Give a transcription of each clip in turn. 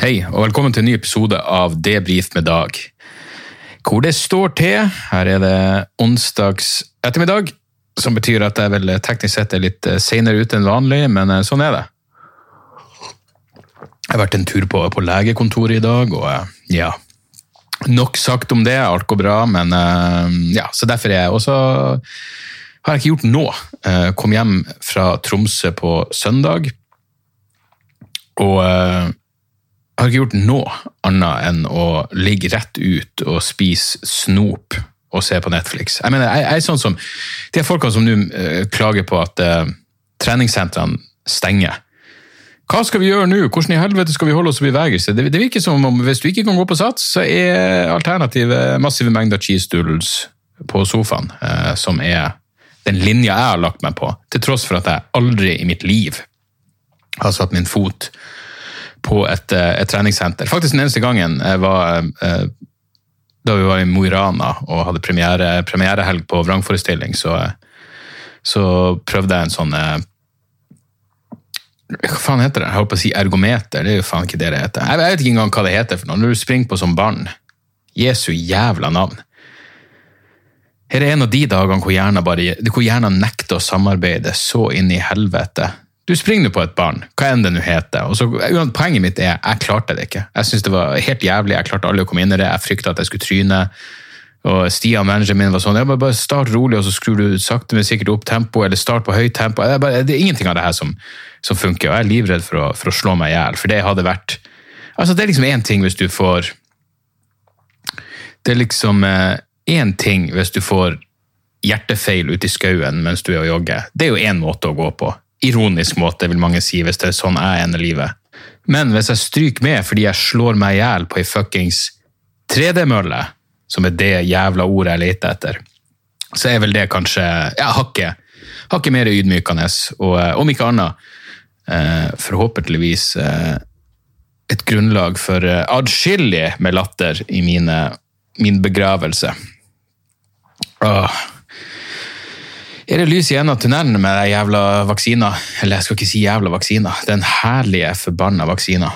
Hei, og velkommen til en ny episode av Debrif med Dag. Hvor det står til, her er det onsdags ettermiddag, som betyr at jeg vel teknisk sett er litt senere ute enn vanlig, men eh, sånn er det. Jeg har vært en tur på, på legekontoret i dag, og eh, ja Nok sagt om det, alt går bra, men eh, ja, så derfor er jeg også har jeg ikke gjort noe. Kom hjem fra Tromsø på søndag, og har ikke gjort noe annet enn å ligge rett ut og spise snop og se på Netflix. Jeg mener, jeg, jeg er sånn som de folkene som nå uh, klager på at uh, treningssentrene stenger. Hva skal vi gjøre nå? Hvordan i helvete skal vi holde oss i bevegelse? Det, det virker som om Hvis du ikke kan gå på sats, så er alternativet massive mengder cheese doodles på sofaen, uh, som er den linja jeg har lagt meg på, til tross for at jeg aldri i mitt liv har satt min fot på et, eh, et, treningssenter. Faktisk den eneste gangen jeg var eh, da vi var i Mo i Rana og hadde premiere, premierehelg på vrangforestilling, så, så, prøvde jeg en sånn eh, Hva faen heter det? Jeg holdt på å si ergometer. Det er jo faen ikke det det heter. Jeg vet ikke engang hva det heter for noe. Når du springer på som barn. Jesu jævla navn. Her er en av de dagene hvor hjernen, bare, hvor hjernen nekter å samarbeide så inn i helvete. Du springer nå på et barn, hva enn det nå heter. Og så, poenget mitt er jeg klarte det ikke. Jeg synes det var helt jævlig. Jeg klarte aldri å komme inn i det. Jeg frykta at jeg skulle tryne. Og Stian, manageren min, var sånn ja, bare start rolig, og så skrur du sakte, men sikkert opp tempoet, eller start på høyt tempo. Det er, bare, det er ingenting av det her som, som, funker, og jeg er livredd for å, for å slå meg i hjel. For det hadde vært altså Det er liksom én ting hvis du får Det er liksom én eh, ting hvis du får hjertefeil ute i skauen mens du er og jogger. Det er jo én måte å gå på ironisk måte, vil mange si, hvis det er sånn jeg ender livet. Men hvis jeg stryker med fordi jeg slår meg i hjel på ei fuckings 3D-mølle, som er det jævla ordet jeg leter etter, så er vel det kanskje ja, hakket, hakket mer ydmykende, og eh, om ikke annet, eh, forhåpentligvis eh, et grunnlag for adskillig med latter i mine, min begravelse. Åh er det lys i enden av tunnelen med den jævla vaksina? Eller jeg skal ikke si jævla vaksina. Den herlige, forbanna vaksina.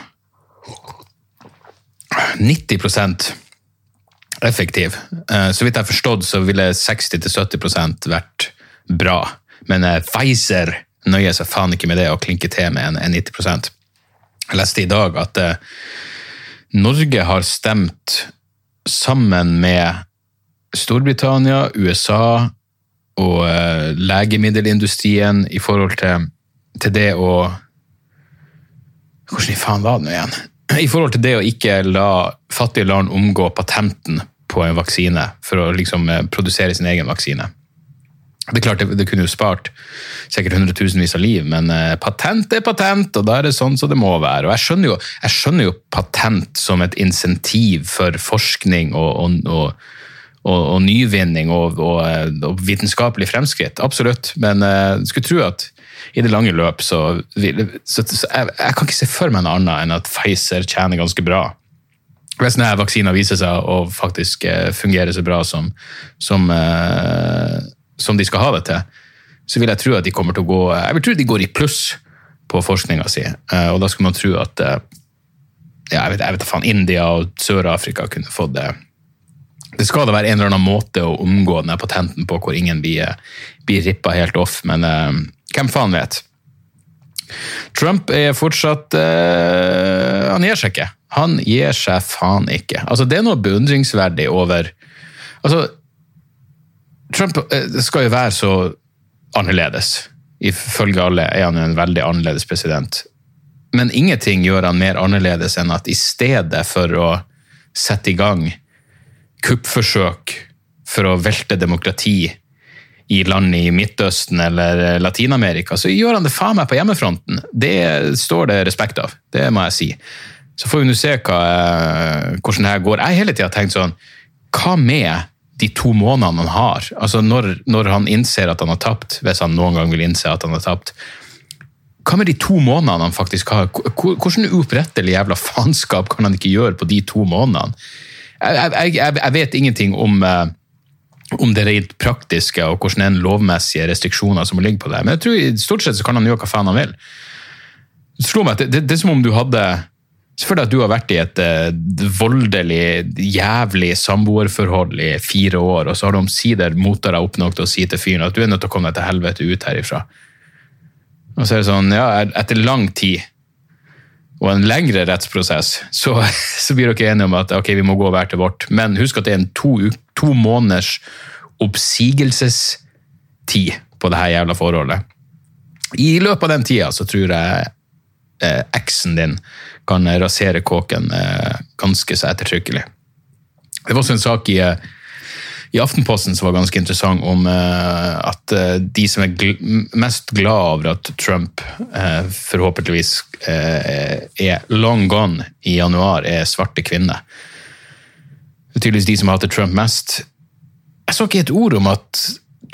90% effektiv. Eh, så vidt jeg har forstått, så ville 60-70% vært bra. Men eh, Pfizer nøyer seg faen ikke med det å klinke til med en 90 Jeg leste i dag at eh, Norge har stemt sammen med Storbritannia, USA og uh, legemiddelindustrien i forhold til, til det å Hvordan i faen var det nå igjen? I forhold til det å ikke la fattige land omgå patenten på en vaksine for å liksom uh, produsere sin egen vaksine. Det er klart, det, det kunne jo spart sikkert hundretusenvis av liv, men eh, patent er patent, og da er det sånn som det må være. Og jeg skjønner jo, jeg skjønner jo patent som et insentiv for forskning og, og, og og, og nyvinning og, og, og, vitenskapelig fremskritt. Absolutt. Men jeg uh, skulle tro at i det lange løp så, så, så jeg, jeg, kan ikke se for meg noe annet enn at Pfizer tjener ganske bra. Hvis denne vaksina viser seg å faktisk uh, fungere så bra som, som, uh, som, de skal ha det til, så vil jeg tro at de kommer til å gå Jeg vil tro de går i pluss på forskninga si, og da skulle man tro at ja, jeg vet, jeg vet faen, India og Sør-Afrika kunne fått det det skal da være en eller annen måte å omgå denne patenten på hvor ingen blir, blir rippa helt off, men uh, hvem faen vet? Trump er fortsatt uh, Han gir seg ikke. Han gir seg faen ikke. Altså, det er noe beundringsverdig over Altså, Trump uh, skal jo være så annerledes. Ifølge alle er han jo en veldig annerledes president. Men ingenting gjør han mer annerledes enn at i stedet for å sette i gang kuppforsøk for å velte demokrati i land i Midtøsten eller Latin-Amerika, så gjør han det faen meg på hjemmefronten. Det står det respekt av, det må jeg si. Så får vi nå se hva, eh, hvordan det her går. Jeg har hele tida tenkt sånn Hva med de to månedene han har? Altså når, når, han innser at han har tapt, hvis han noen gang vil innse at han har tapt. Hva med de to månedene han faktisk har? Hvordan uopprettelig jævla faenskap kan han ikke gjøre på de to månedene? Jeg, jeg, jeg, vet ingenting om, eh, om det rent praktiske og hvordan det er lovmessige restriksjoner som ligger på det. Men jeg tror stort sett så kan han gjøre hva faen han vil. Det slo meg at det, det, er som om du hadde Selvfølgelig at du har vært i et eh, voldelig, jævlig samboerforhold i fire år, og så har du omsider mota deg opp nok til å si til fyren at du er nødt til å komme deg til helvete ut herifra. Og så er det sånn, ja, etter lang tid og en lengre rettsprosess, så, så blir dere enige om at ok, vi må gå hver til vårt. Men husk at det er en to, to måneders oppsigelsestid på det her jævla forholdet. I løpet av den tida så tror jeg eh, eksen din kan rasere kåken eh, ganske så ettertrykkelig. Det var også en sak i, eh, i Aftenposten som var ganske interessant, om eh, at eh, de som er gl mest glad over at Trump eh, forhåpentligvis er long gone i januar, er svarte kvinner. Det er tydeligvis de som hater Trump mest. Jeg så ikke et ord om at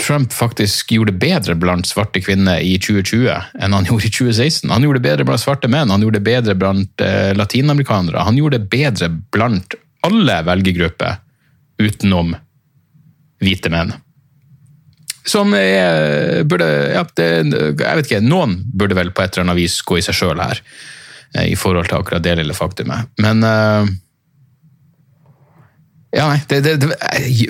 Trump faktisk gjorde det bedre blant svarte kvinner i 2020 enn han gjorde i 2016. Han gjorde det bedre blant svarte menn, han gjorde det bedre blant eh, latinamerikanere. Han gjorde det bedre blant alle velgergrupper utenom hvite menn. Som burde ja, det, Jeg vet ikke, noen burde vel på et eller annet vis gå i seg sjøl her, eh, i forhold til akkurat det lille faktumet. Men uh, ja, nei, det, det, det,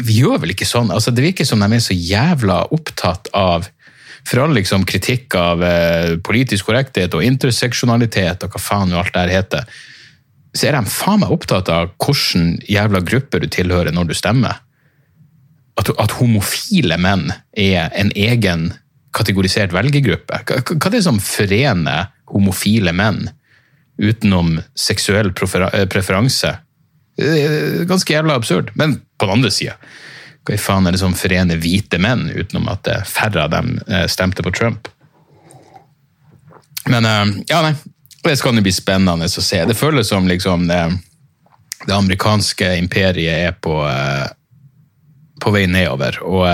vi gjør vel ikke sånn. Altså, det virker som de er så jævla opptatt av For all liksom, kritikk av eh, politisk korrekthet og interseksjonalitet og hva faen alt det her heter, så er de faen meg opptatt av hvilken jævla gruppe du tilhører når du stemmer. At, at homofile menn er en egen kategorisert velgergruppe. Hva, hva er det som forener homofile menn utenom seksuell preferanse? Ganske jævla absurd. Men på den andre sida, hva i faen er det som forener hvite menn, utenom at færre av dem eh, stemte på Trump? Men eh, ja, nei. Det skal bli spennende å se. Det føles som liksom det, det amerikanske imperiet er på, eh, på vei nedover. Og,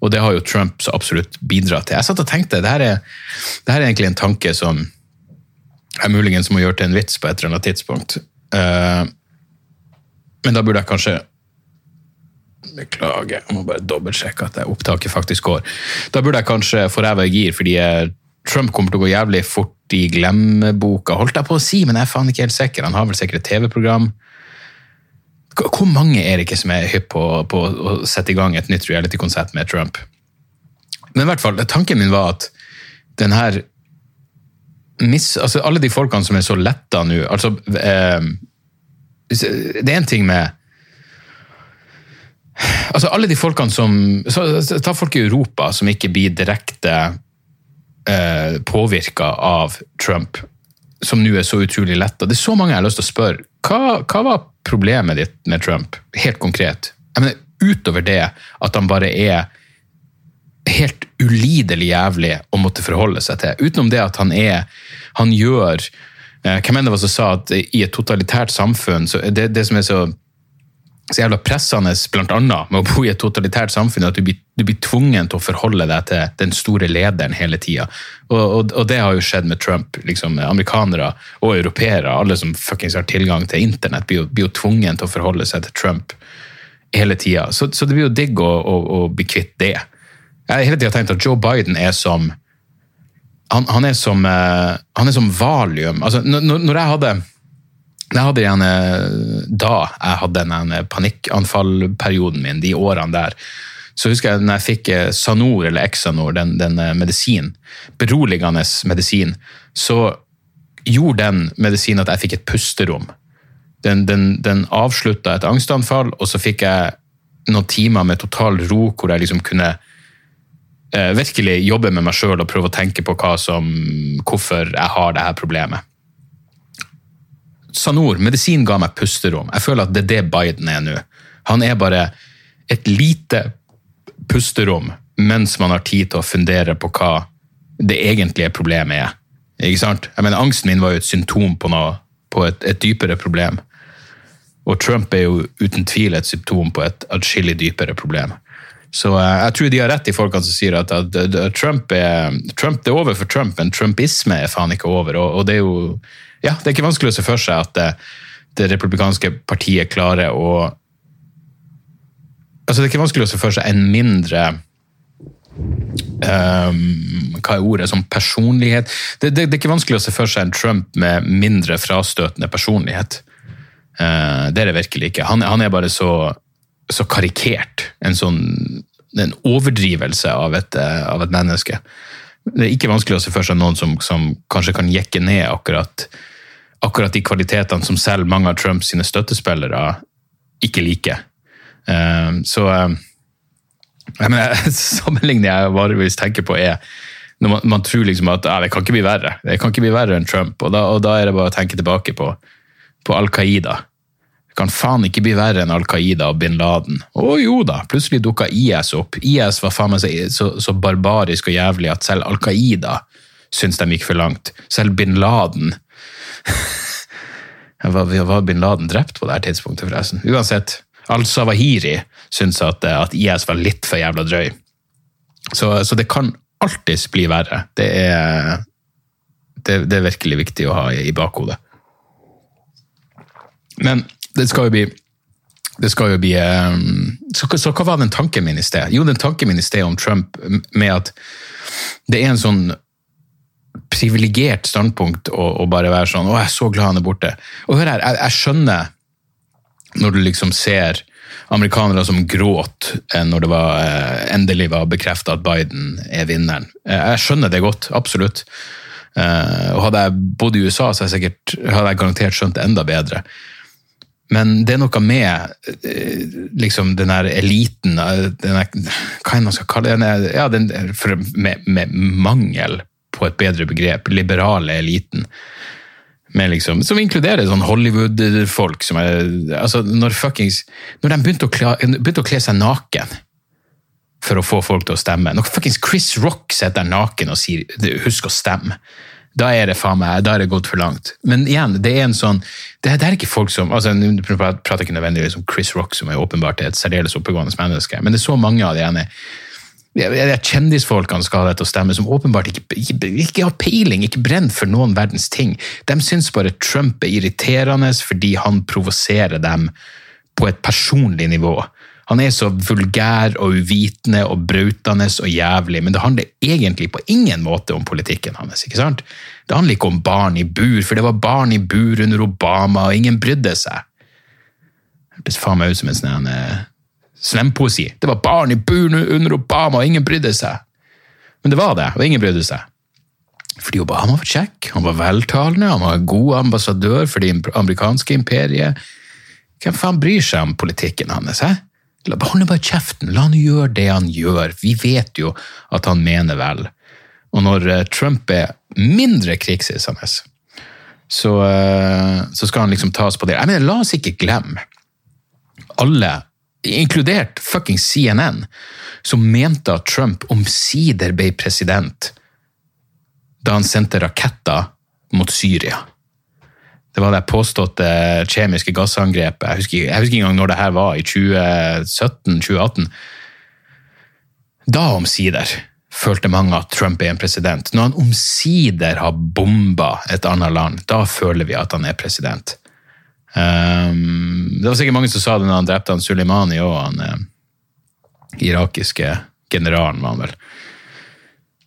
og, det har jo Trump så absolutt bidratt til. Jeg satt og tenkte, det her er, det her er egentlig en tanke som jeg muligens må gjøre til en vits på et eller annet tidspunkt. Uh, men da burde jeg kanskje Beklager, jeg må bare dobbeltsjekke at opptaket faktisk går. Da burde jeg kanskje forheve gir, fordi Trump kommer til å gå jævlig fort i glemmeboka. Holdt jeg på å si, men jeg er faen ikke helt sikker. Han har vel sikkert et TV-program. Hvor mange er det ikke som er hypp på, på, å sette i gang et nytt reality-konsert med Trump? Men i hvert fall, tanken min var at den her mis, altså Alle de folkene som er så letta nå altså eh, det er en ting med Altså, alle de folkene som Ta folk i Europa som ikke blir direkte eh, påvirka av Trump, som nå er så utrolig letta. Det er så mange jeg har lyst til å spørre. Hva, hva var problemet ditt med Trump, helt konkret? Jeg mener, utover det at han bare er helt ulidelig jævlig å måtte forholde seg til. Utenom det at han er Han gjør Eh, hvem enn det var som sa at i et totalitært samfunn så det, det som er så, så jævla pressende annet med å bo i et totalitært samfunn, at du blir, du blir tvungen til å forholde deg til den store lederen hele tida. Og, og, og, det har jo skjedd med Trump. liksom Amerikanere og europeere, alle som har tilgang til internett, blir blir jo tvungen til å forholde seg til Trump hele tida. Så, så, det blir jo digg å, å, å bli kvitt det. Jeg har hele tida tenkt at Joe Biden er som han, han, er som, uh, han er som valium. Altså, når, når, jeg hadde jeg hadde en, Da jeg hadde den panikkanfallperioden min, de årene der, så husker jeg når jeg fikk eh, Sanor eller Exanor, den, den eh, medisin, beroligende medisin, så gjorde den medisinen at jeg fikk et pusterom. Den, den, den avslutta et angstanfall, og så fikk jeg noen timer med total ro hvor jeg liksom kunne eh, virkelig jobbe med meg sjøl og prøve å tenke på som, hvorfor jeg har dette problemet. Sanor, medisin ga meg pusterom. Jeg føler at det er det Biden er nå. Han er bare et lite pusterom mens man har tid til å fundere på hva det egentlige problemet er. Ikke sant? Jeg mener, Angsten min var jo et symptom på, noe, på et, et dypere problem. Og Trump er jo uten tvil et symptom på et atskillig dypere problem. Så uh, jeg tror de har rett, i folkene som sier at, at, Trump, er, Trump, er over for Trump, men trumpisme er faen ikke over. Og, og, det er jo ja, det er ikke vanskelig å se for seg at det, det republikanske partiet klarer å altså Det er ikke vanskelig å se for seg en mindre um, Hva er ordet? Som personlighet. Det, det, det, er ikke vanskelig å se for seg en Trump med mindre frastøtende personlighet. Uh, det er det virkelig ikke. Han, han er bare så, så, karikert. En sånn en overdrivelse av et, uh, av et, menneske. Det er ikke vanskelig å se for seg noen som, som kanskje kan jekke ned akkurat, akkurat de kvalitetene som selv mange av Trumps sine støttespillere ikke liker. Uh, så jeg mener, Sammenligningen jeg vanligvis tenker på, er når man, man tror liksom at ja, det kan ikke bli verre Det kan ikke bli verre enn Trump. Og da, og da er det bare å tenke tilbake på, på Al Qaida. Det kan faen ikke bli verre enn Al Qaida og bin Laden. Å jo da, plutselig dukka IS opp. IS var faen meg så, så, barbarisk og jævlig at selv Al Qaida syntes de gikk for langt. Selv bin Laden var, bin Laden drept på det her tidspunktet, forresten? Uansett. Al-Sawahiri syns at, at, IS var litt for jævla drøy. Så, så det kan alltids bli verre. Det er, det, det er, virkelig viktig å ha i, bakhodet. Men det skal jo bli det skal jo bli um, så, så, hva var den tanken min i sted? Jo, den tanken min i sted om Trump med at det er en sånn privilegert standpunkt å, å, bare være sånn 'Å, jeg er så glad han er borte'. Og hør her, jeg, jeg skjønner når du liksom ser amerikanere som gråt eh, når det var, eh, endelig var bekrefta at Biden er vinneren. Eh, jeg skjønner det godt, absolutt. Og hadde jeg bodd i USA, så jeg, sikkert, hadde jeg garantert skjønt det enda bedre. Men det er noe med liksom, den der eliten denne, Hva man skal kalle det? Ja, den, med, med mangel på et bedre begrep. Liberale eliten Liksom, som inkluderer sånn Hollywood-folk som er altså Når fuckings Når de begynte å, kla, begynte å kle seg naken for å få folk til å stemme Når fuckings Chris Rock sitter naken og sier 'husk å stemme', da er det faen meg, da er det gått for langt. Men igjen, det er en sånn det, det er ikke folk som altså, Jeg prater ikke nødvendigvis om Chris Rock, som er åpenbart et særdeles oppegående menneske, men det er så mange av de ene kjendisfolkene skal ha det til å stemme, som åpenbart ikke, ikke, ikke har peiling, ikke brenner for noen verdens ting. De syns bare Trump er irriterende fordi han provoserer dem på et personlig nivå. Han er så vulgær og uvitende og brautende og jævlig, men det handler egentlig på ingen måte om politikken hans. ikke sant? Det handler ikke om barn i bur, for det var barn i bur under Obama, og ingen brydde seg. Hørtes faen meg ut som en sånn eh, slempoesi. Det var barn i bur under Obama, og ingen brydde seg. Men det var det, og ingen brydde seg. Fordi Obama var kjekk, han var veltalende, han var en god ambassadør for det amerikanske imperiet. Hvem faen bryr seg om politikken hans? He? La han bare kjeften, la han gjøre det han gjør. Vi vet jo at han mener vel. Og når eh, Trump er mindre krigshissende, så, eh, så skal han liksom tas på det. Jeg mener, La oss ikke glemme alle inkludert fucking CNN, som mente at Trump omsider ble president da han sendte raketter mot Syria. Det var det påståtte kjemiske gassangrepet. Jeg husker, jeg husker ikke engang når det her var, i 2017-2018. Da omsider følte mange at Trump er en president. Når han omsider har bomba et annet land, da føler vi at han er president. Um, det var sikkert mange som sa det når han drepte han Suleimani og han eh, irakiske generalen, var han vel.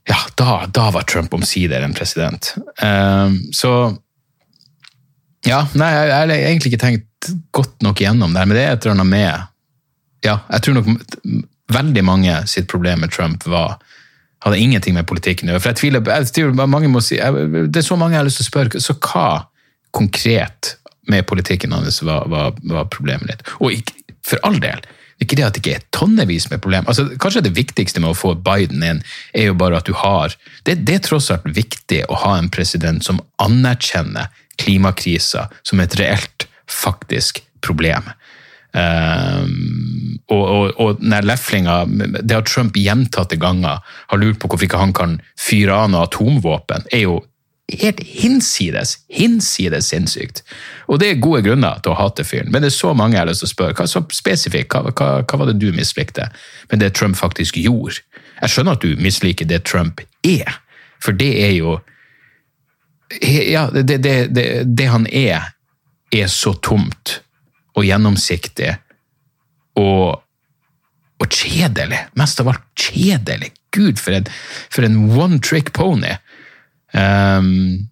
Ja, da, da var Trump omsider en president. Um, så Ja, nei, jeg har egentlig ikke tenkt godt nok gjennom det, men det er et eller annet med Ja, jeg tror nok veldig mange sitt problem med Trump var hadde ingenting med politikken å gjøre. For jeg tviler, jeg tviler mange må si, Det er så mange jeg har lyst til å spørre. Så hva konkret med politikken hans var, var, var problemet ditt. Og ikke, for all del, ikke det at det ikke er tonnevis med problemer. Altså, kanskje det viktigste med å få Biden inn, er jo bare at du har Det, det er tross alt viktig å ha en president som anerkjenner klimakrisa som et reelt, faktisk problem. Um, og, og, og den leflinga Det at Trump gjentatte ganger har lurt på hvorfor ikke han kan fyre av noe atomvåpen, er jo helt hinsides, hinsides sinnssykt. Og det er gode grunner til å hate fyren, men det er så mange jeg har lyst til å spørre. Hva, så spesifikt, hva, hva, hva var det du mislikte med det Trump faktisk gjorde? Jeg skjønner at du misliker det Trump er, for det er jo Ja, det, det, det, det han er, er så tomt og gjennomsiktig og, og kjedelig. Mest av alt kjedelig. Gud, for en, for en one trick pony. Um,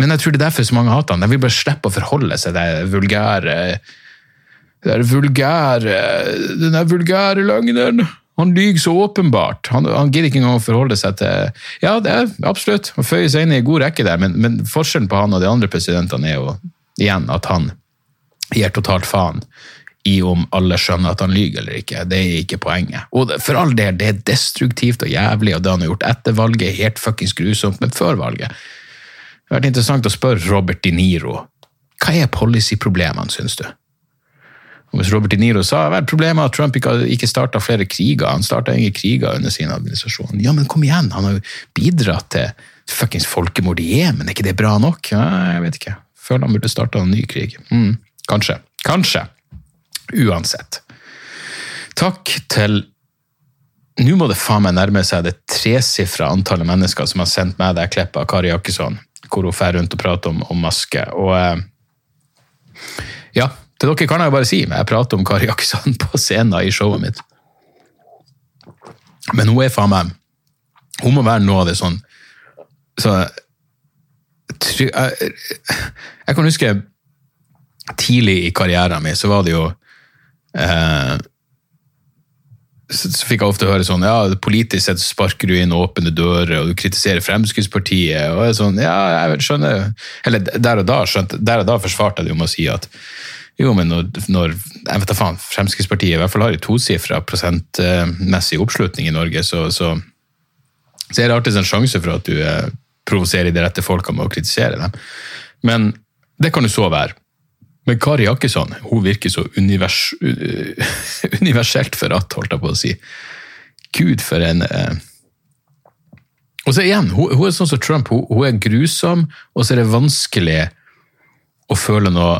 men jeg tror det er derfor så mange hater han. De vil bare slippe å forholde seg til vulgære det er vulgære, Den der vulgære løgneren. Han lyver så åpenbart. Han, han gidder ikke engang å forholde seg til Ja, det er absolutt. Han føyer seg inn i god rekke der, men, men, forskjellen på han og de andre presidentene er jo igjen at han gir totalt faen i om alle skjønner at han lyver eller ikke. Det er ikke poenget. Og for all del, det er destruktivt og jævlig, og det han har gjort etter valget, er helt fuckings grusomt, men før valget Det har vært interessant å spørre Robert De Niro hva er policy-problemene, syns du? Og hvis Robert De Niro sa vel, problemet er at Trump ikke, ikke starta flere kriger, han starta ingen kriger under sin administrasjon. Ja, men kom igjen, han har jo bidratt til fuckings folkemord i Jemen, er ikke det bra nok? Ja, jeg vet ikke. Føler han burde starta en ny krig. Mm, kanskje. Kanskje. Uansett. Takk til Nå må det faen meg nærme seg det tresifra antallet mennesker som har sendt meg det klippet av Kari Jakkesson, hvor hun fer rundt og prater om, om maske. Og eh, ja, til dere kan jeg bare si, men jeg prater om Kari Jakkesson på scenen i showet mitt. Men hun er faen meg Hun må være noe av det sånn så, jeg, jeg, kan huske tidlig i karrieren min, så var det jo eh, så, så, fikk jeg ofte høre sånn ja, politisk sett sparker du inn åpne dører, og du kritiserer Fremskrittspartiet. og jeg sånn, ja, jeg skjønner, eller Der og da skjønt, der og da forsvarte jeg det om å si at jo, men når, når jeg vet da faen, Fremskrittspartiet i hvert fall har en tosifra prosentmessig oppslutning i Norge, så, så, så, er det alltid en sjanse for at du eh, provoserer de rette folka med å kritisere dem. Men det kan jo så være. Men Kari Jakkesson hun virker så univers, universelt forratt, holdt jeg på å si. Gud, for en eh... Og så igjen, hun, hun, er sånn som Trump. Hun, hun er grusom, og så er det vanskelig å føle noe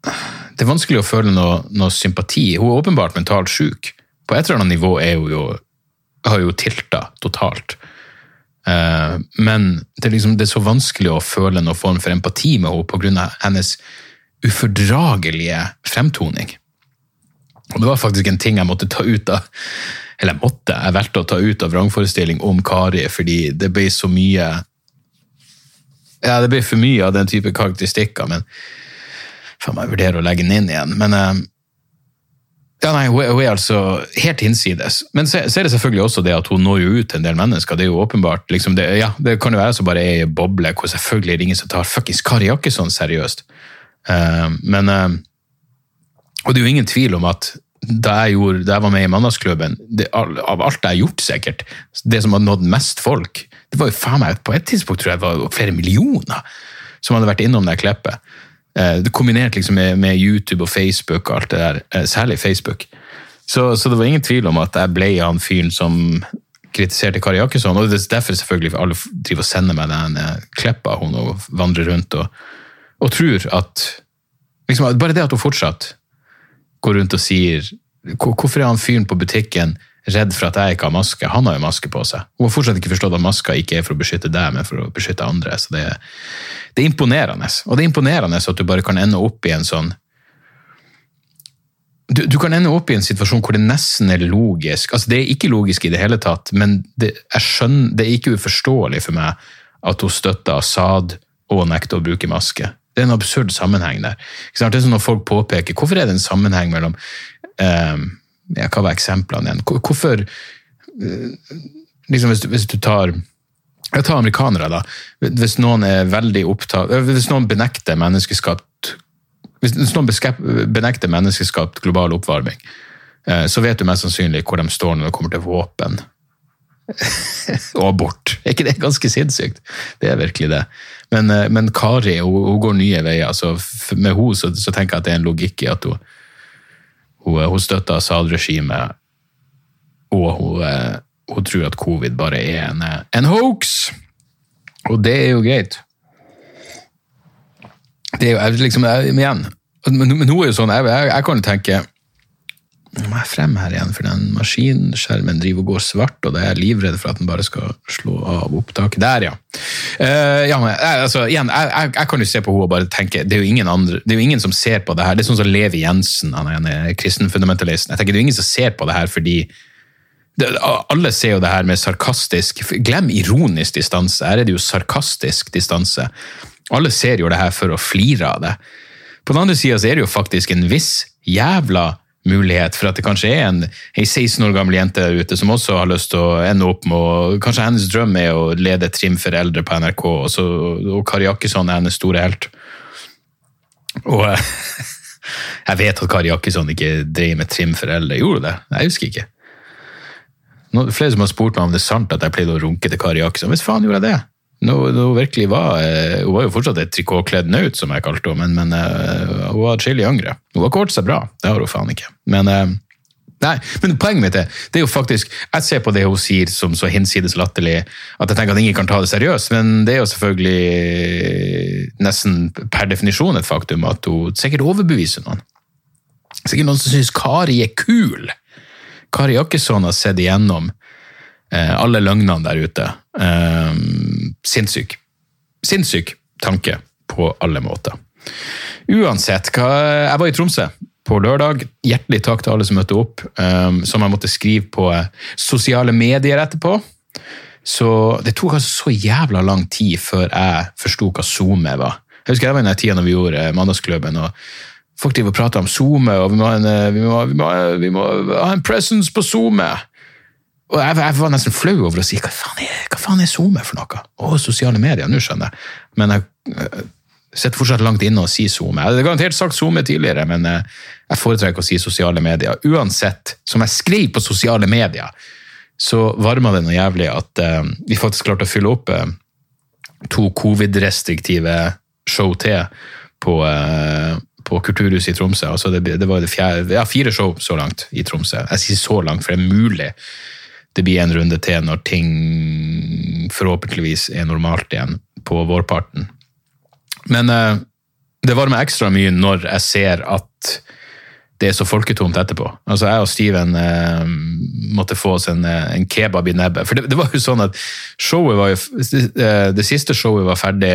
det er vanskelig å føle noe, noe, sympati. Hun er åpenbart mentalt syk. På et eller annet nivå er hun jo, har jo tilta totalt. Uh, men det er, liksom, det er, så vanskelig å føle noen form for empati med henne pga. hennes ufordragelige fremtoning. Og det var faktisk en ting jeg måtte ta ut av Eller jeg måtte, jeg valgte å ta ut av vrangforestilling om Kari fordi det ble så mye Ja, det ble for mye av den type karakteristikker. men Faen jeg vurdere å legge den inn igjen. Men uh, ja, nei, hun er, hun er, altså helt hinsides. Men så, så, er det selvfølgelig også det at hun når jo ut til en del mennesker. Det er jo åpenbart, liksom det, ja, det kan jo være som bare er i boble hvor selvfølgelig er det ingen som tar fuckings Kari Jakkesson seriøst. Uh, men uh, Og det er jo ingen tvil om at da jeg, gjorde, da jeg var med i Mandagsklubben, av alt jeg har gjort, sikkert, det som hadde nådd mest folk, det var jo faen meg på et tidspunkt tror jeg det var flere millioner som hadde vært innom det klippet. Eh, det kombinert liksom med, med, YouTube og Facebook og alt det der, eh, særlig Facebook. Så, så, det var ingen tvil om at jeg ble han fyren som kritiserte Kari Jakkesson. Og det er derfor selvfølgelig alle driver og sender meg den eh, kleppa hun og vandrer rundt og, og tror at liksom, Bare det at hun fortsatt går rundt og sier Hvorfor er han fyren på butikken redd for at jeg ikke har maske. Han har jo maske på seg. Hun har fortsatt ikke forstått at maska ikke er for å beskytte deg, men for å beskytte andre. Så det, det, er imponerende. Og det er imponerende at du bare kan ende opp i en sånn du, du, kan ende opp i en situasjon hvor det nesten er logisk. Altså, det er ikke logisk i det hele tatt, men det, skjønner, det er ikke uforståelig for meg at hun støtter Assad og nekter å bruke maske. Det er en absurd sammenheng der. Det er sånn når folk påpeker Hvorfor er det en sammenheng mellom um, ja, Hva var eksemplene igjen? Hvorfor eh, liksom hvis, hvis du tar jeg tar amerikanere, da. Hvis noen er veldig opptatt eh, Hvis noen benekter menneskeskapt hvis noen benekter menneskeskapt global oppvarming, eh, så vet du mest sannsynlig hvor de står når det kommer til våpen og abort. Er ikke det ganske sinnssykt? Det er virkelig det. Men, men Kari hun, hun, går nye veier. Så med henne så, så, tenker jeg at det er en logikk i at hun, hun, hun støtter Assad-regimet, og hun, eh, hun, tror at covid bare er en, en hoax! Og det er jo greit. Det er jo liksom, igjen, men, men hun er jo sånn, jeg, jeg, jeg kan jo tenke nå må jeg frem her igjen, for den maskinskjermen driver og går svart, og det er jeg livredd for at den bare skal slå av opptaket. Der, ja. Uh, ja men, altså, igjen, jeg, jeg, jeg, kan jo se på henne og bare tenke det er, jo ingen andre, det er jo ingen som ser på det her. Det er sånn som Levi Jensen, han er kristenfundamentalisten. Jeg tenker Det er jo ingen som ser på det her fordi det, Alle ser jo det her med sarkastisk Glem ironisk distanse. Her er det jo sarkastisk distanse. Alle ser jo det her for å flire av det. På den andre sida er det jo faktisk en viss jævla mulighet for at det kanskje er en, en 16 år gammel jente der ute som også har lyst til å ende opp med å Kanskje hennes drøm er å lede Trim for eldre på NRK, og, så, og Kari Jakkesson er hennes store helt. Og jeg vet at Kari Jakkesson ikke drev med Trim for eldre. Gjorde det? Jeg husker ikke. Nå, flere som har spurt meg om det er sant at jeg pleide å runke til Kari Jakkesson. Hvis faen gjorde jeg det? Nå, nå virkelig var, eh, Hun var jo fortsatt et trikotkledd naut, som jeg kalte henne, men, men uh, hun var atskillig yngre. Hun har kålt seg bra, det har hun faen ikke. Men, uh, nei, men poenget mitt er, det er jo faktisk Jeg ser på det hun sier som så hinsides latterlig at jeg tenker at ingen kan ta det seriøst, men det er jo selvfølgelig nesten per definisjon et faktum at hun sikkert overbeviser noen. Sikkert noen som syns Kari er kul. Kari Jakkesson har sett igjennom eh, alle løgnene der ute. Um, sinnssyk. Sinnssyk tanke på alle måter. Uansett, jeg var i Tromsø på lørdag. Hjertelig takk til alle som møtte opp, um, som jeg måtte skrive på sosiale medier etterpå. Så det tok altså så jævla lang tid før jeg forsto hva SoMe var. Jeg husker det var den tida når vi gjorde Mandagsklubben. og Folk driver og prater om SoMe, og vi må, en, vi, må, vi, må, vi må, ha en presence på SoMe. Og jeg, jeg, var nesten flau over å si hva faen er, hva faen er SoMe for noe? Å, sosiale medier, nå skjønner jeg. Men jeg, jeg sitter fortsatt langt inne og sier SoMe. Jeg hadde garantert sagt SoMe tidligere, men jeg foretrekker å si sosiale medier. Uansett, som jeg skrev på sosiale medier, så varma det noe jævlig at uh, vi faktisk klarte å fylle opp to covid-restriktive show til på, på Kulturhuset i Tromsø. Altså det, det var det fjerde, ja, fire show så langt i Tromsø. Jeg sier så langt, for det er mulig det blir en runde til når ting forhåpentligvis er normalt igjen på vårparten. Men uh, det varmer ekstra mye når jeg ser at det er så folketomt etterpå. Altså Jeg og Steven uh, måtte få oss en, en, kebab i nebbet. For det, det, var jo sånn at showet var jo uh, Det siste showet var ferdig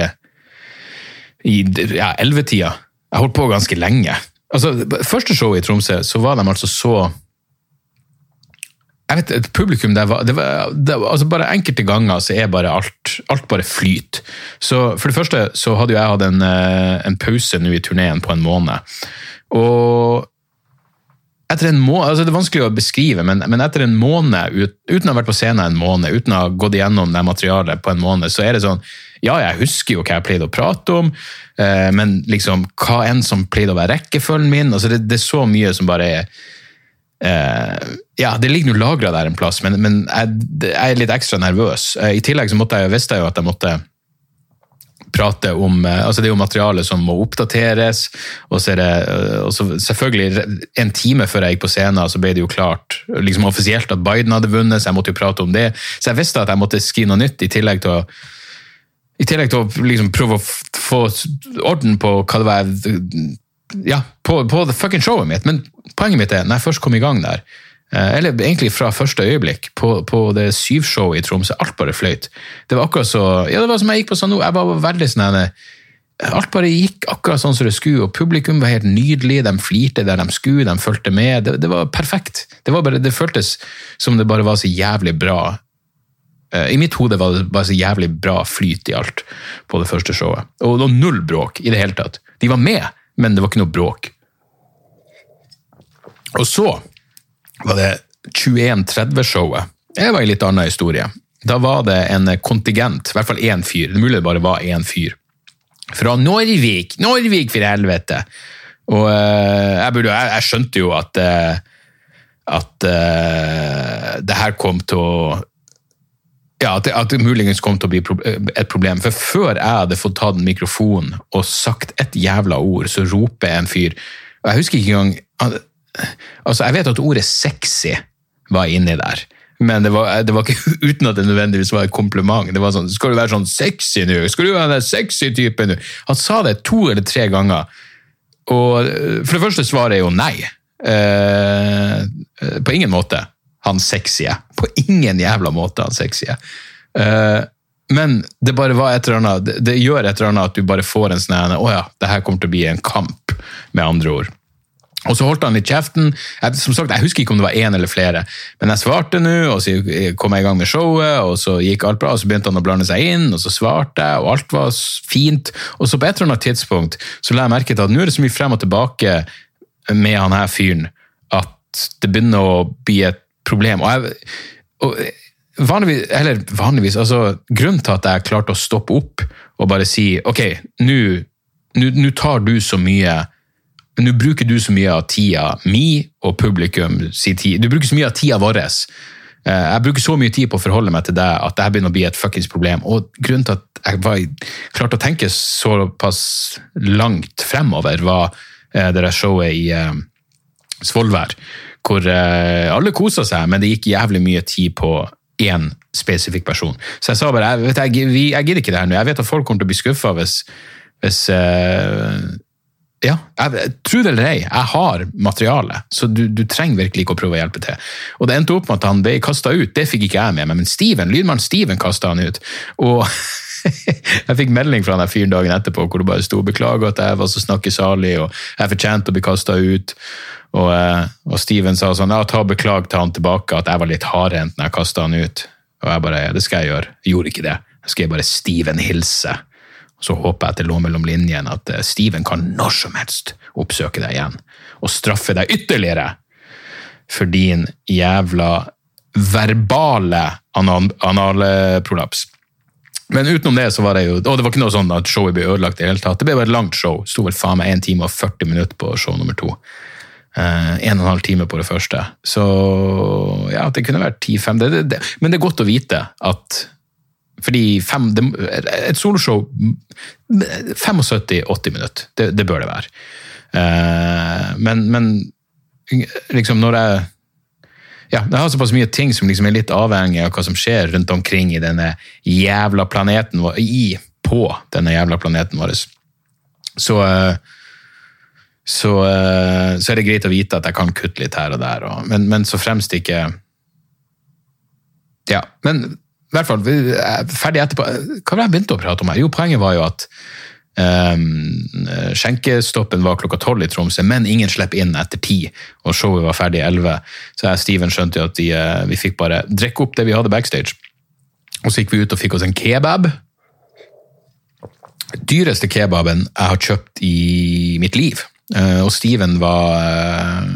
i ja, ellevetida. Jeg holdt på ganske lenge. Altså, Første showet i Tromsø så var de altså så jeg vet, et publikum det var, det var, det var, altså Bare enkelte ganger så er bare alt, alt bare flyt. Så For det første så hadde jo jeg hatt en, eh, en pause nå i turneen på en måned. Og etter en måned, altså Det er vanskelig å beskrive, men, men etter en måned, ut, uten å ha vært på scenen en måned, uten å ha gått igjennom det materialet på en måned, så er det sånn Ja, jeg husker jo hva jeg pleide å prate om, eh, men liksom hva enn som pleide å være rekkefølgen min altså det, det er så mye som bare er Uh, ja, det ligger nå lagra der en plass, men, men jeg, jeg, er litt ekstra nervøs. Uh, I tillegg så jeg, visste jeg jo at jeg måtte prate om uh, altså Det er jo materiale som må oppdateres. og så er det og så Selvfølgelig, en time før jeg gikk på scenen, så ble det jo klart liksom offisielt at Biden hadde vunnet, så jeg måtte jo prate om det. Så jeg visste at jeg måtte skrive noe nytt, i tillegg til å i tillegg til å liksom prøve å få orden på hva det var ja, på, på fucking showet mitt. Men poenget mitt er, når jeg først kom i gang der, eh, eller egentlig fra første øyeblikk, på, på det syvshowet i Tromsø, alt bare fløyt. Det var akkurat så Ja, det var som jeg gikk på sånn nå, jeg var veldig sånn Alt bare gikk akkurat sånn som det skulle, og publikum var helt nydelig. De flirte der de skulle, de fulgte med. Det, det var perfekt. Det, var bare, det føltes som det bare var så jævlig bra. Eh, I mitt hode var det bare så jævlig bra flyt i alt på det første showet. Og, og null bråk i det hele tatt. De var med men det var ikke noe bråk. Og så var det 2130-showet. Det var en litt annen historie. Da var det en kontingent, i hvert fall én fyr, det er mulig det bare var én fyr, fra Norvik. Norvik, for helvete! Og uh, jeg, burde, jeg, jeg, skjønte jo at, uh, at uh, det her kom til å ja, at det, at det, muligens kom til å bli et problem. For før jeg hadde fått tatt en mikrofon og sagt et jævla ord, så roper en fyr og Jeg husker ikke engang altså Jeg vet at ordet 'sexy' var inni der. Men det var, det var, ikke uten at det nødvendigvis var et kompliment. Det var sånn, Skal du være sånn sexy nå? Skal du være den sexy typen nå? Han sa det to eller tre ganger. Og For det første svaret er jo nei. Eh, på ingen måte han sexy På ingen jævla måte han sexy Uh, men det bare var et eller annet, det, det, gjør et eller annet at du bare får en sånn Å ja, det her kommer til å bli en kamp, med andre ord. Og så holdt han litt kjeften. Jeg, som sagt, jeg husker ikke om det var én eller flere, men jeg svarte nå, og så kom jeg i gang med showet, og så gikk alt bra, og så begynte han å blande seg inn, og så svarte jeg, og alt var fint. Og så på et eller annet tidspunkt så la jeg merke til at nå er det så mye frem og tilbake med han her fyren at det begynner å bli et problem. Og jeg, og vanligvis, eller vanligvis, altså Grunnen til at jeg klarte å stoppe opp og bare si ok, nå tar du så mye nå bruker du så mye av tida mi og publikum sin tid. Du bruker så mye av tida vår. Eh, jeg bruker så mye tid på å forholde meg til deg at dette begynner å bli et fuckings problem. Og grunnen til at jeg var, klarte å tenke såpass langt fremover, var eh, det der showet i uh, Svolvær, hvor uh, alle kosa seg, men det gikk jævlig mye tid på én spesifikk person. Så jeg sa bare jeg, vet, jeg, jeg gidder ikke det her nå. Jeg vet at folk kommer til å bli skuffa hvis, hvis uh, ja, jeg, tro det eller ei, jeg har materiale, så du, du, trenger virkelig ikke å prøve å hjelpe til. Og Det endte opp med at han ble kasta ut, det fikk ikke jeg med meg, men Steven, lydmannen Steven kasta han ut. Og jeg fikk melding fra den fyren dagen etterpå hvor det bare sto 'beklager at jeg var så snakkesalig', og 'jeg fortjente å bli kasta ut'. Og, eh, og, Steven sa sånn 'ja, ta beklag til han tilbake at jeg var litt hardhendt når jeg kasta han ut'. Og jeg bare det skal jeg gjøre'. Jeg gjorde ikke det. Jeg skrev bare 'Steven hilse'. Og Så håper jeg at det lå mellom linjene at eh, Steven kan når som helst oppsøke deg igjen og straffe deg ytterligere for din jævla verbale analprolaps. Men utenom det så var det jo Og det var ikke noe sånn at showet ble ødelagt. i det hele tatt. Det ble bare et langt show. Sto vel faen meg 1 time og 40 minutter på show nummer to. Uh, en og en halv time på det første. Så ja, det kunne vært 10-5. Men det er godt å vite at fordi fem, et soloshow 75-80 minutter, det, det, bør det være. Uh, men, men, liksom når jeg ja, Jeg har såpass mye ting som liksom er litt avhengig av hva som skjer rundt omkring i denne jævla planeten vår, i, på denne jævla planeten vår. Så, uh, så, uh, så, er det greit å vite at jeg kan kutte litt her og der. Og, men, men så fremst ikke Ja, men i hvert fall, ferdig etterpå. Hva var det jeg begynte å prate om her? Jo, poenget var jo at um, skjenkestoppen var klokka tolv i Tromsø, men ingen slipper inn etter ti, og showet var ferdig elleve. Så jeg og Steven skjønte jo at eh, vi fikk bare drikke opp det vi hadde backstage. Og så gikk vi ut og fikk oss en kebab. Dyreste kebaben jeg har kjøpt i mitt liv. Uh, og Steven var uh,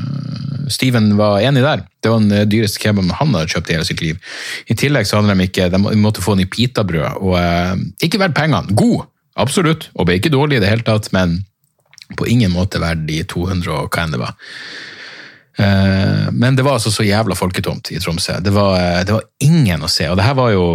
Steven var enig der. Det var den eh, dyreste kebaben han hadde kjøpt i hele sitt liv. I tillegg så hadde de ikke, de måtte få i pitabrød, og ikke verdt pengene. God, absolutt, og ble ikke dårlig i det hele tatt, men på ingen måte verdt de 200 og hva enn det var. Men det var altså så jævla folketomt i Tromsø. Det var, det var ingen å se. Og det her var jo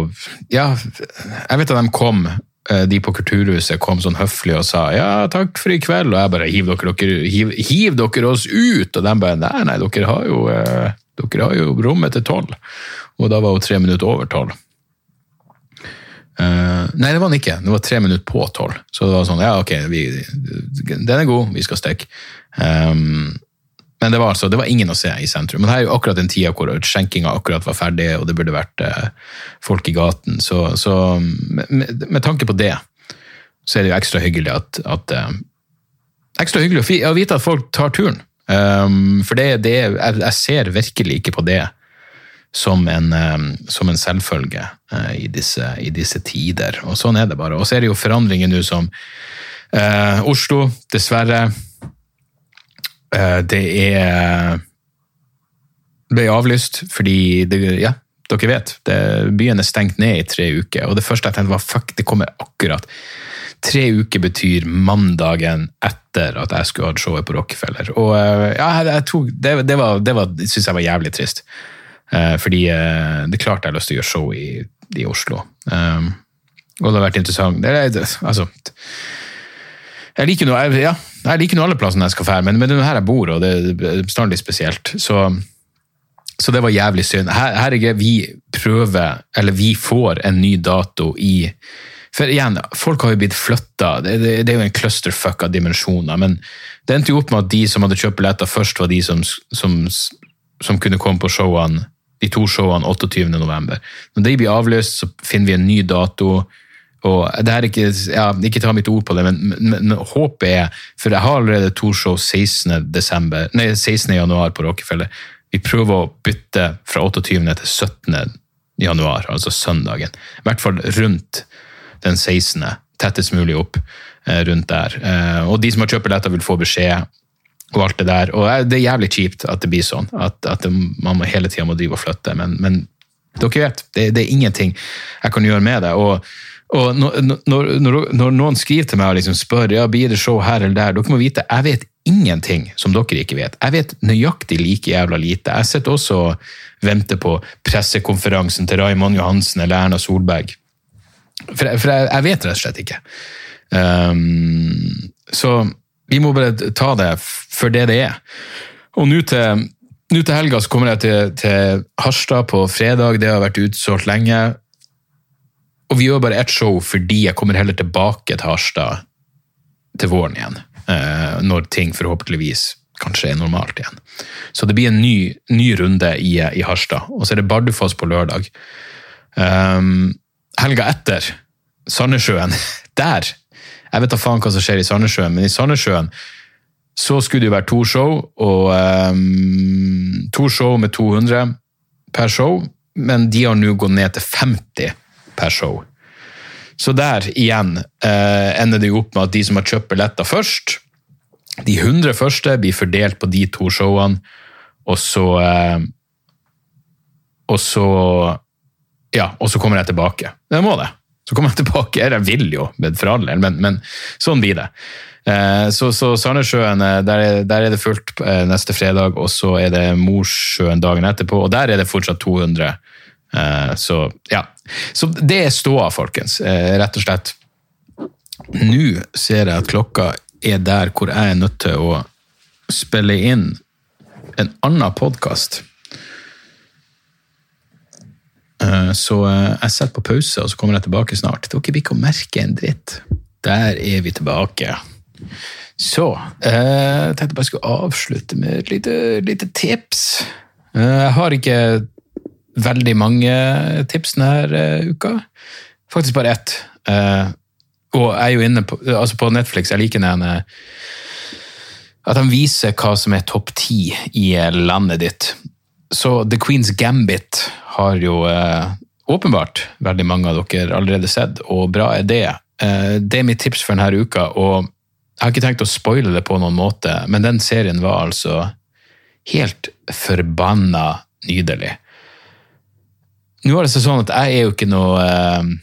Ja, jeg vet at de kom Eh, de på Kulturhuset kom sånn høflig og sa ja, takk for i kveld, og jeg bare hiv dere, hiv, hiv dere oss ut? Og de bare nei, nei, dere har jo, eh, dere har jo rommet til tolv. Og da var hun tre minutter over tolv. Uh, nei, det var den ikke. Det var tre minutter på tolv. Så det var sånn, ja, ok, vi, den er god, vi skal stikke. Um, men det var, altså, det var ingen å se i sentrum. Men det er jo akkurat den tida hvor skjenkinga akkurat var ferdig, og det burde vært eh, folk i gaten. Så, så med, med, tanke på det, så er det jo ekstra hyggelig at, at eh, Ekstra hyggelig å vite at folk tar turen. Um, for det, det jeg, jeg, ser virkelig ikke på det som en, um, som en selvfølge uh, i, disse, i, disse, tider. Og sånn er det bare. Og så er det jo forandringer nå som uh, Oslo, dessverre det er ble avlyst fordi det, ja, dere vet, det, byen er stengt ned i tre uker. Og det første jeg tenkte var fuck, det kommer akkurat. Tre uker betyr mandagen etter at jeg skulle hatt showet på Rockefeller. Og eh, ja, jeg tok, det, det, var, var, synes jeg var jævlig trist. Eh, fordi det klarte jeg lyst til å gjøre show i, i Oslo. og det har vært interessant. Det, altså, jeg liker noe, ja, alle plassene jeg skal dra, men, men det er her jeg bor, og det er bestandig spesielt. Så, så, det var jævlig synd. Her, herregud, vi prøver, eller vi får en ny dato i For igjen, folk har jo blitt flytta. Det, det, det, er jo en clusterfuck av dimensjoner. Men det endte jo opp med at de som hadde kjøpt billetter først, var de som, som, som kunne komme på showene, de to showene 28.11. Når de blir avlyst, så finner vi en ny dato Og det er ikke, ja, ikke ta mitt ord på det, men, men, men håpet er For jeg har allerede to show 16. Desember, nei, 16. januar på Rockefeller. Vi prøver å bytte fra 28. til 17. januar, altså søndagen. I hvert fall rundt den 16. Tettest mulig opp eh, rundt der. Eh, og de som har kjøpt billetter, vil få beskjed og alt det der. Og det er jævlig kjipt at det blir sånn, at, at man hele tida må drive og flytte. Men, men dere vet, det, det, er ingenting jeg kan gjøre med det. og og når, når, når, noen skriver til meg og liksom spør ja, blir det show her eller der, dere må vite jeg vet ingenting som dere ikke vet. Jeg vet nøyaktig like jævla lite. Jeg sitter også og venter på pressekonferansen til Raymond Johansen eller Erna Solberg. For, for jeg, jeg, vet rett og slett ikke. Um, så vi må bare ta det for det det er. Og nå til, til, helga så kommer jeg til, til Harstad på fredag. Det har vært utsolgt lenge. Og vi gjør bare ett show fordi jeg kommer heller tilbake til Harstad til våren igjen. Eh, når ting forhåpentligvis kanskje er normalt igjen. Så det blir en ny, ny runde i, i, Harstad. Og så er det Bardufoss på lørdag. Um, helga etter, Sandnessjøen, der Jeg vet da faen hva som skjer i Sandnessjøen, men i Sandnessjøen så skulle det jo være to show, og um, to show med 200 per show, men de har nå gått ned til 50 per show. Så der igjen eh, ender det jo opp med at de som har kjøpt billetter først, de 100 første blir fordelt på de to showene, og så eh, Og så Ja, og så kommer jeg tilbake. Jeg må det. Så kommer jeg tilbake. Jeg vil jo, men, men, sånn blir det. Eh, så, så Sandnessjøen, eh, der, der, er det fullt eh, neste fredag, og så er det Mosjøen dagen etterpå, og der er det fortsatt 200. Eh, så ja. Så det er ståa, folkens. Rett og slett. Nå ser jeg at klokka er der hvor jeg er nødt til å spille inn en annen podkast. Så jeg setter på pause, og så kommer jeg tilbake snart. Dere blir ikke merke en dritt. Der er vi tilbake. Så Jeg tenkte bare jeg skulle avslutte med et lite, lite tips. Jeg har ikke veldig mange tips denne uh, uka. Faktisk bare ett. Og jeg er jo inne på, altså på Netflix, jeg liker den at de viser hva som er topp ti i landet ditt. Så The Queen's Gambit har jo åpenbart veldig mange av dere allerede sett, og bra er det. det er mitt tips for denne uka, og jeg har ikke tenkt å spoile det på noen måte, men den serien var altså helt forbanna nydelig. Nå er det sånn at jeg er jo ikke noe eh,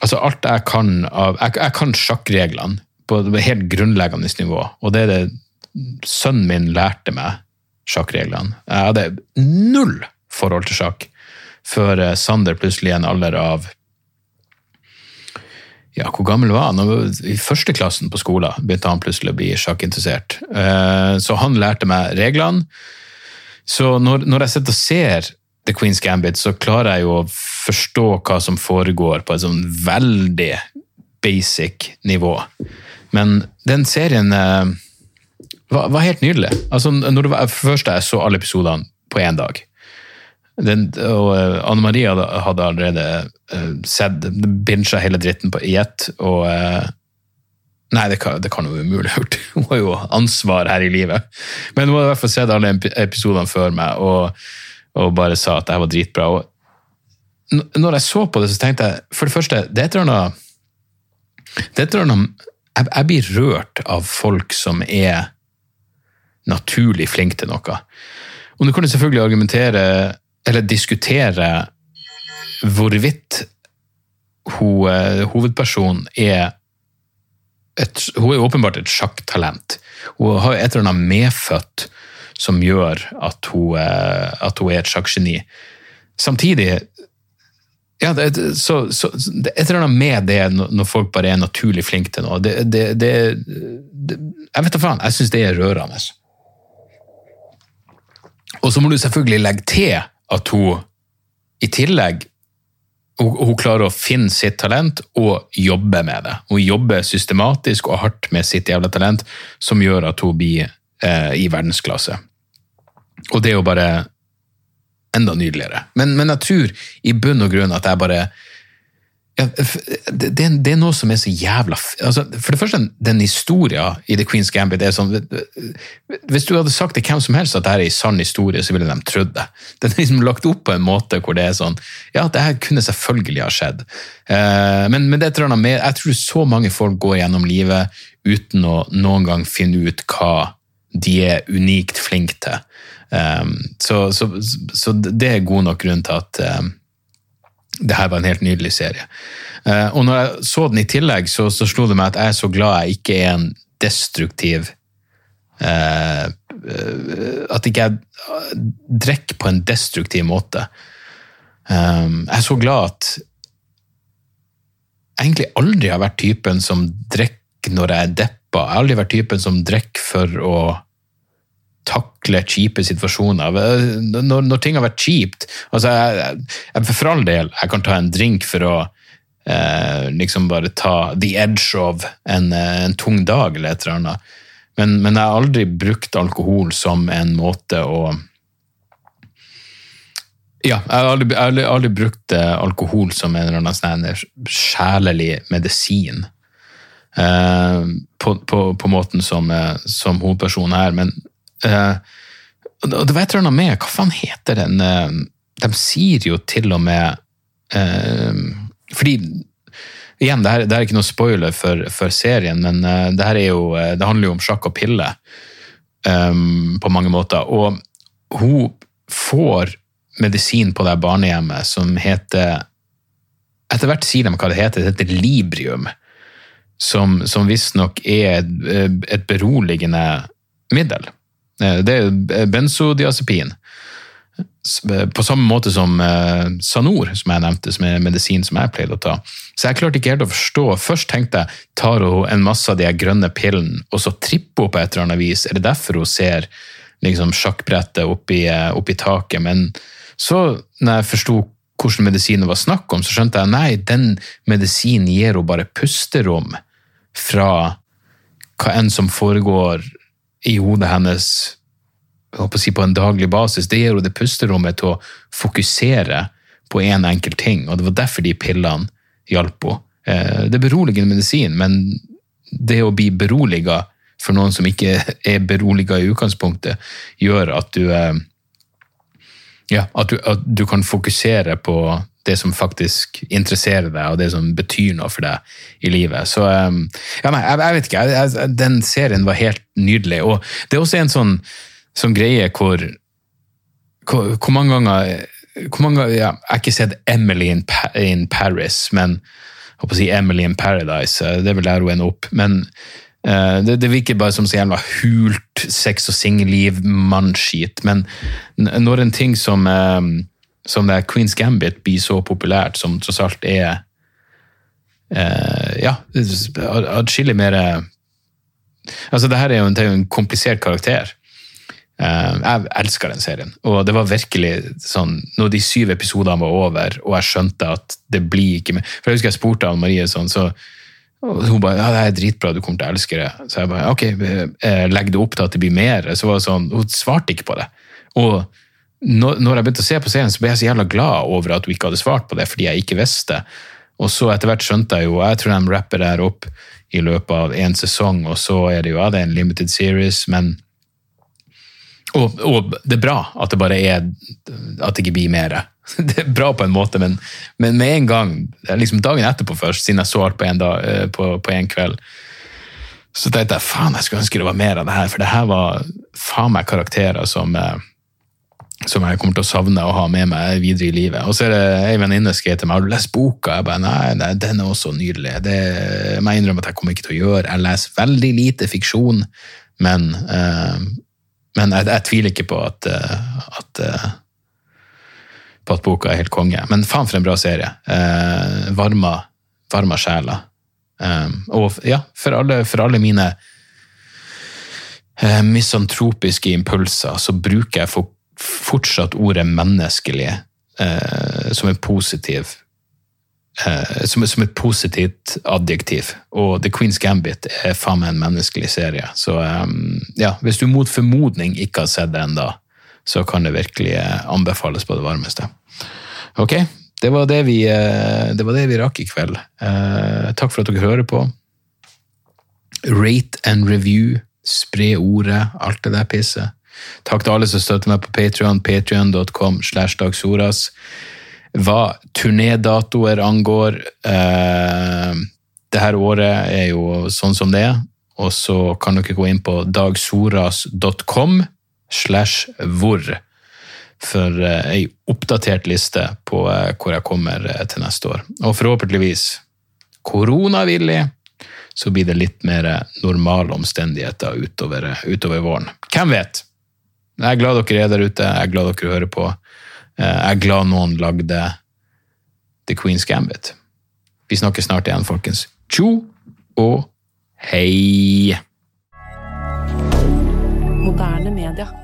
Altså, alt jeg kan av Jeg, jeg kan sjakkreglene på et helt grunnleggende nivå, og det er det sønnen min lærte meg, sjakkreglene. Jeg hadde null forhold til sjakk før eh, Sander plutselig i en alder av ja, hvor gammel var han? I førsteklassen på skolen begynte han plutselig å bli sjakkinteressert. Eh, så han lærte meg reglene. Så når, når jeg sitter og ser The Queen's Gambit, så klarer jeg jo å forstå hva som foregår på et sånn veldig basic nivå. Men den serien eh, var, var, helt nydelig. Altså, når det var, først jeg så alle episodene på én dag. Den, og uh, Anne Marie hadde, hadde allerede uh, sett bincha hele dritten på, i. Og uh, Nei, det kan, det kan hun umulig ha gjort. Hun har jo ansvar her i livet. Men hun hadde i hvert fall sett alle episodene før meg. og og bare sa at det var dritbra. Og når jeg så på det, så tenkte jeg for det første det er et eller annet, jeg, jeg blir rørt av folk som er naturlig flinke til noe. Og du kan selvfølgelig argumentere, eller diskutere hvorvidt hun, eh, hovedpersonen er et, Hun er åpenbart et sjakktalent. Hun har et eller annet medfødt som gjør at hun, eh, at hun er et sjakkgeni. Samtidig ja, det, så, så, det et eller annet med det når folk bare er naturlig flinke til noe. Det, det, det, jeg vet da faen, jeg syns det er rørende. Og så må du selvfølgelig legge til at hun i tillegg hun, hun, klarer å finne sitt talent og jobbe med det. Hun jobber systematisk og hardt med sitt jævla talent, som gjør at hun blir eh, i verdensklasse. Og det er jo bare enda nydeligere. Men, men, jeg tror i bunn og grunn at jeg bare ja, det, det, er noe som er så jævla altså, For det første, den historien i The Queen's Gambit er sånn Hvis du hadde sagt til hvem som helst at dette er en sann historie, så ville de trodd det. Den er liksom lagt opp på en måte hvor det er sånn Ja, det her kunne selvfølgelig ha skjedd. Uh, men, men det er et eller annet med Jeg tror så mange folk går gjennom livet uten å noen gang finne ut hva de er unikt flinke til. Um, så, så, så, det er god nok grunn til at um, det her var en helt nydelig serie. Uh, og når jeg så den i tillegg, så, så, slo det meg at jeg er så glad jeg ikke er en destruktiv uh, At ikke jeg drikker på en destruktiv måte. Um, jeg er så glad at jeg egentlig aldri har vært typen som drikker når jeg er deppa. Jeg har aldri vært typen som drikker for å takle kjipe situasjoner. Når, når, ting har vært kjipt altså jeg, jeg, For all del, jeg kan ta en drink for å eh, liksom bare ta the edge of en, eh, en tung dag eller et eller annet. Men, men, jeg har aldri brukt alkohol som en måte å ja, jeg har aldri, aldri, aldri brukt eh, alkohol som en eller annen sånn sjelelig medisin. Eh, på, på, på, måten som, eh, som hovedpersonen her. Men og det var et eller annet med Hva faen heter den uh, De sier jo til og med uh, Fordi Igjen, det, her, det er ikke noe spoiler for, for serien, men det her er jo, det handler jo om sjakk og pille um, på mange måter. Og hun får medisin på det barnehjemmet som heter Etter hvert sier de hva det heter. Det heter Librium. Som, som visstnok er et, et beroligende middel. Eh, det er benzodiazepin. Eh, på samme måte som eh, Sanor, som jeg nevnte, som er medisin som jeg pleide å ta. Så jeg klarte ikke helt å forstå. Først tenkte jeg tar hun en masse av de grønne pillene, og så tripper hun på et eller annet vis. Er det derfor hun ser liksom, sjakkbrettet oppi, oppi taket? Men så, når jeg forsto hvilken medisin det var snakk om, så skjønte jeg nei, den medisinen gir henne bare pusterom fra hva enn som foregår i hodet hennes si, på en daglig basis, det gir henne det pusterommet til å fokusere på én en enkelt ting. og Det var derfor de pillene hjalp henne. Eh, det er beroligende medisin, men det å bli beroliga for noen som ikke er beroliga i utgangspunktet, gjør at du, eh, ja, at du, at du kan fokusere på det som faktisk interesserer deg, og det som betyr noe for deg i livet. Så um, ja, nei, jeg, jeg vet ikke. Jeg, jeg, den serien var helt nydelig. Og det er også en sånn, sånn greie hvor, hvor, hvor mange ganger hvor mange, ja, Jeg har ikke sett Emily in, in Paris, men jeg håper å si Emily in Paradise. Det vil lære ender opp. Men uh, det, det, virker bare som så jævla hult sex- og singelliv, mannskit. Men når en ting som um, som det Queens Gambit blir så populært, som tross alt er eh, Ja, atskillig mer Altså, det her er jo en, er jo en komplisert karakter. Eh, jeg elsker den serien. Og det var virkelig sånn Når de syv episodene var over, og jeg skjønte at det blir ikke mer For jeg husker jeg spurte Anne Marie sånn, så hun bare ja, det er dritbra, du kommer til å elske det. Så jeg bare ok, eh, legg det opp til at det blir mer. Så var det sånn, Hun svarte ikke på det. Og når, når, jeg begynte å se på serien, så ble jeg så jævla glad over at du ikke hadde svart på det, fordi jeg ikke visste. Og så etter hvert skjønte jeg jo Jeg tror de rapper det her opp i løpet av én sesong, og så er det jo ja, det er en limited series, men og, og, det er bra at det bare er At det ikke blir mer. Det er bra på en måte, men, men med en gang, liksom dagen etterpå først, siden jeg så alt på en, eh, kveld, så tenkte jeg faen, jeg skulle ønske det var mer av det her, for det her var faen meg karakterer som eh, som jeg kommer til å savne å ha med meg videre i livet. Og så er det ei venninne skrev til meg har du lest boka. Jeg bare, nei, nei, den er også nydelig. Det må jeg innrømme at jeg kommer ikke til å gjøre. Jeg leser veldig lite fiksjon, men, uh, men jeg, jeg, tviler ikke på at, uh, at uh, på at boka er helt konge. Men faen for en bra serie. Varma, varma sjela. Og ja, for alle, for alle mine misantropiske impulser så bruker jeg for fortsatt ordet 'menneskelig' eh, som en positiv eh, som, som, et positivt adjektiv. Og The Queen's Gambit er faen meg en menneskelig serie. Så um, ja, hvis du mot formodning ikke har sett det ennå, så kan det virkelig eh, anbefales på det varmeste. Ok, det var det vi, eh, det var det vi rakk i kveld. Eh, takk for at dere hører på. Rate and review, spre ordet, alt det der pisset. Takk til alle som støtter meg på Patrion, patrion.com slash dagsoras. Hva turnédatoer angår eh, det her året er jo sånn som det er, og så kan dere gå inn på dagsoras.com slash hvor for eh, ei oppdatert liste på eh, hvor jeg kommer eh, til neste år. Og forhåpentligvis koronavillig så blir det litt mer normale omstendigheter utover, utover våren. Hvem vet? Jeg er glad dere er der ute, jeg er glad dere hører på. Jeg er glad noen lagde The Queen's Gambit. Vi snakkes snart igjen, folkens. Tjo og hei! Moderne media.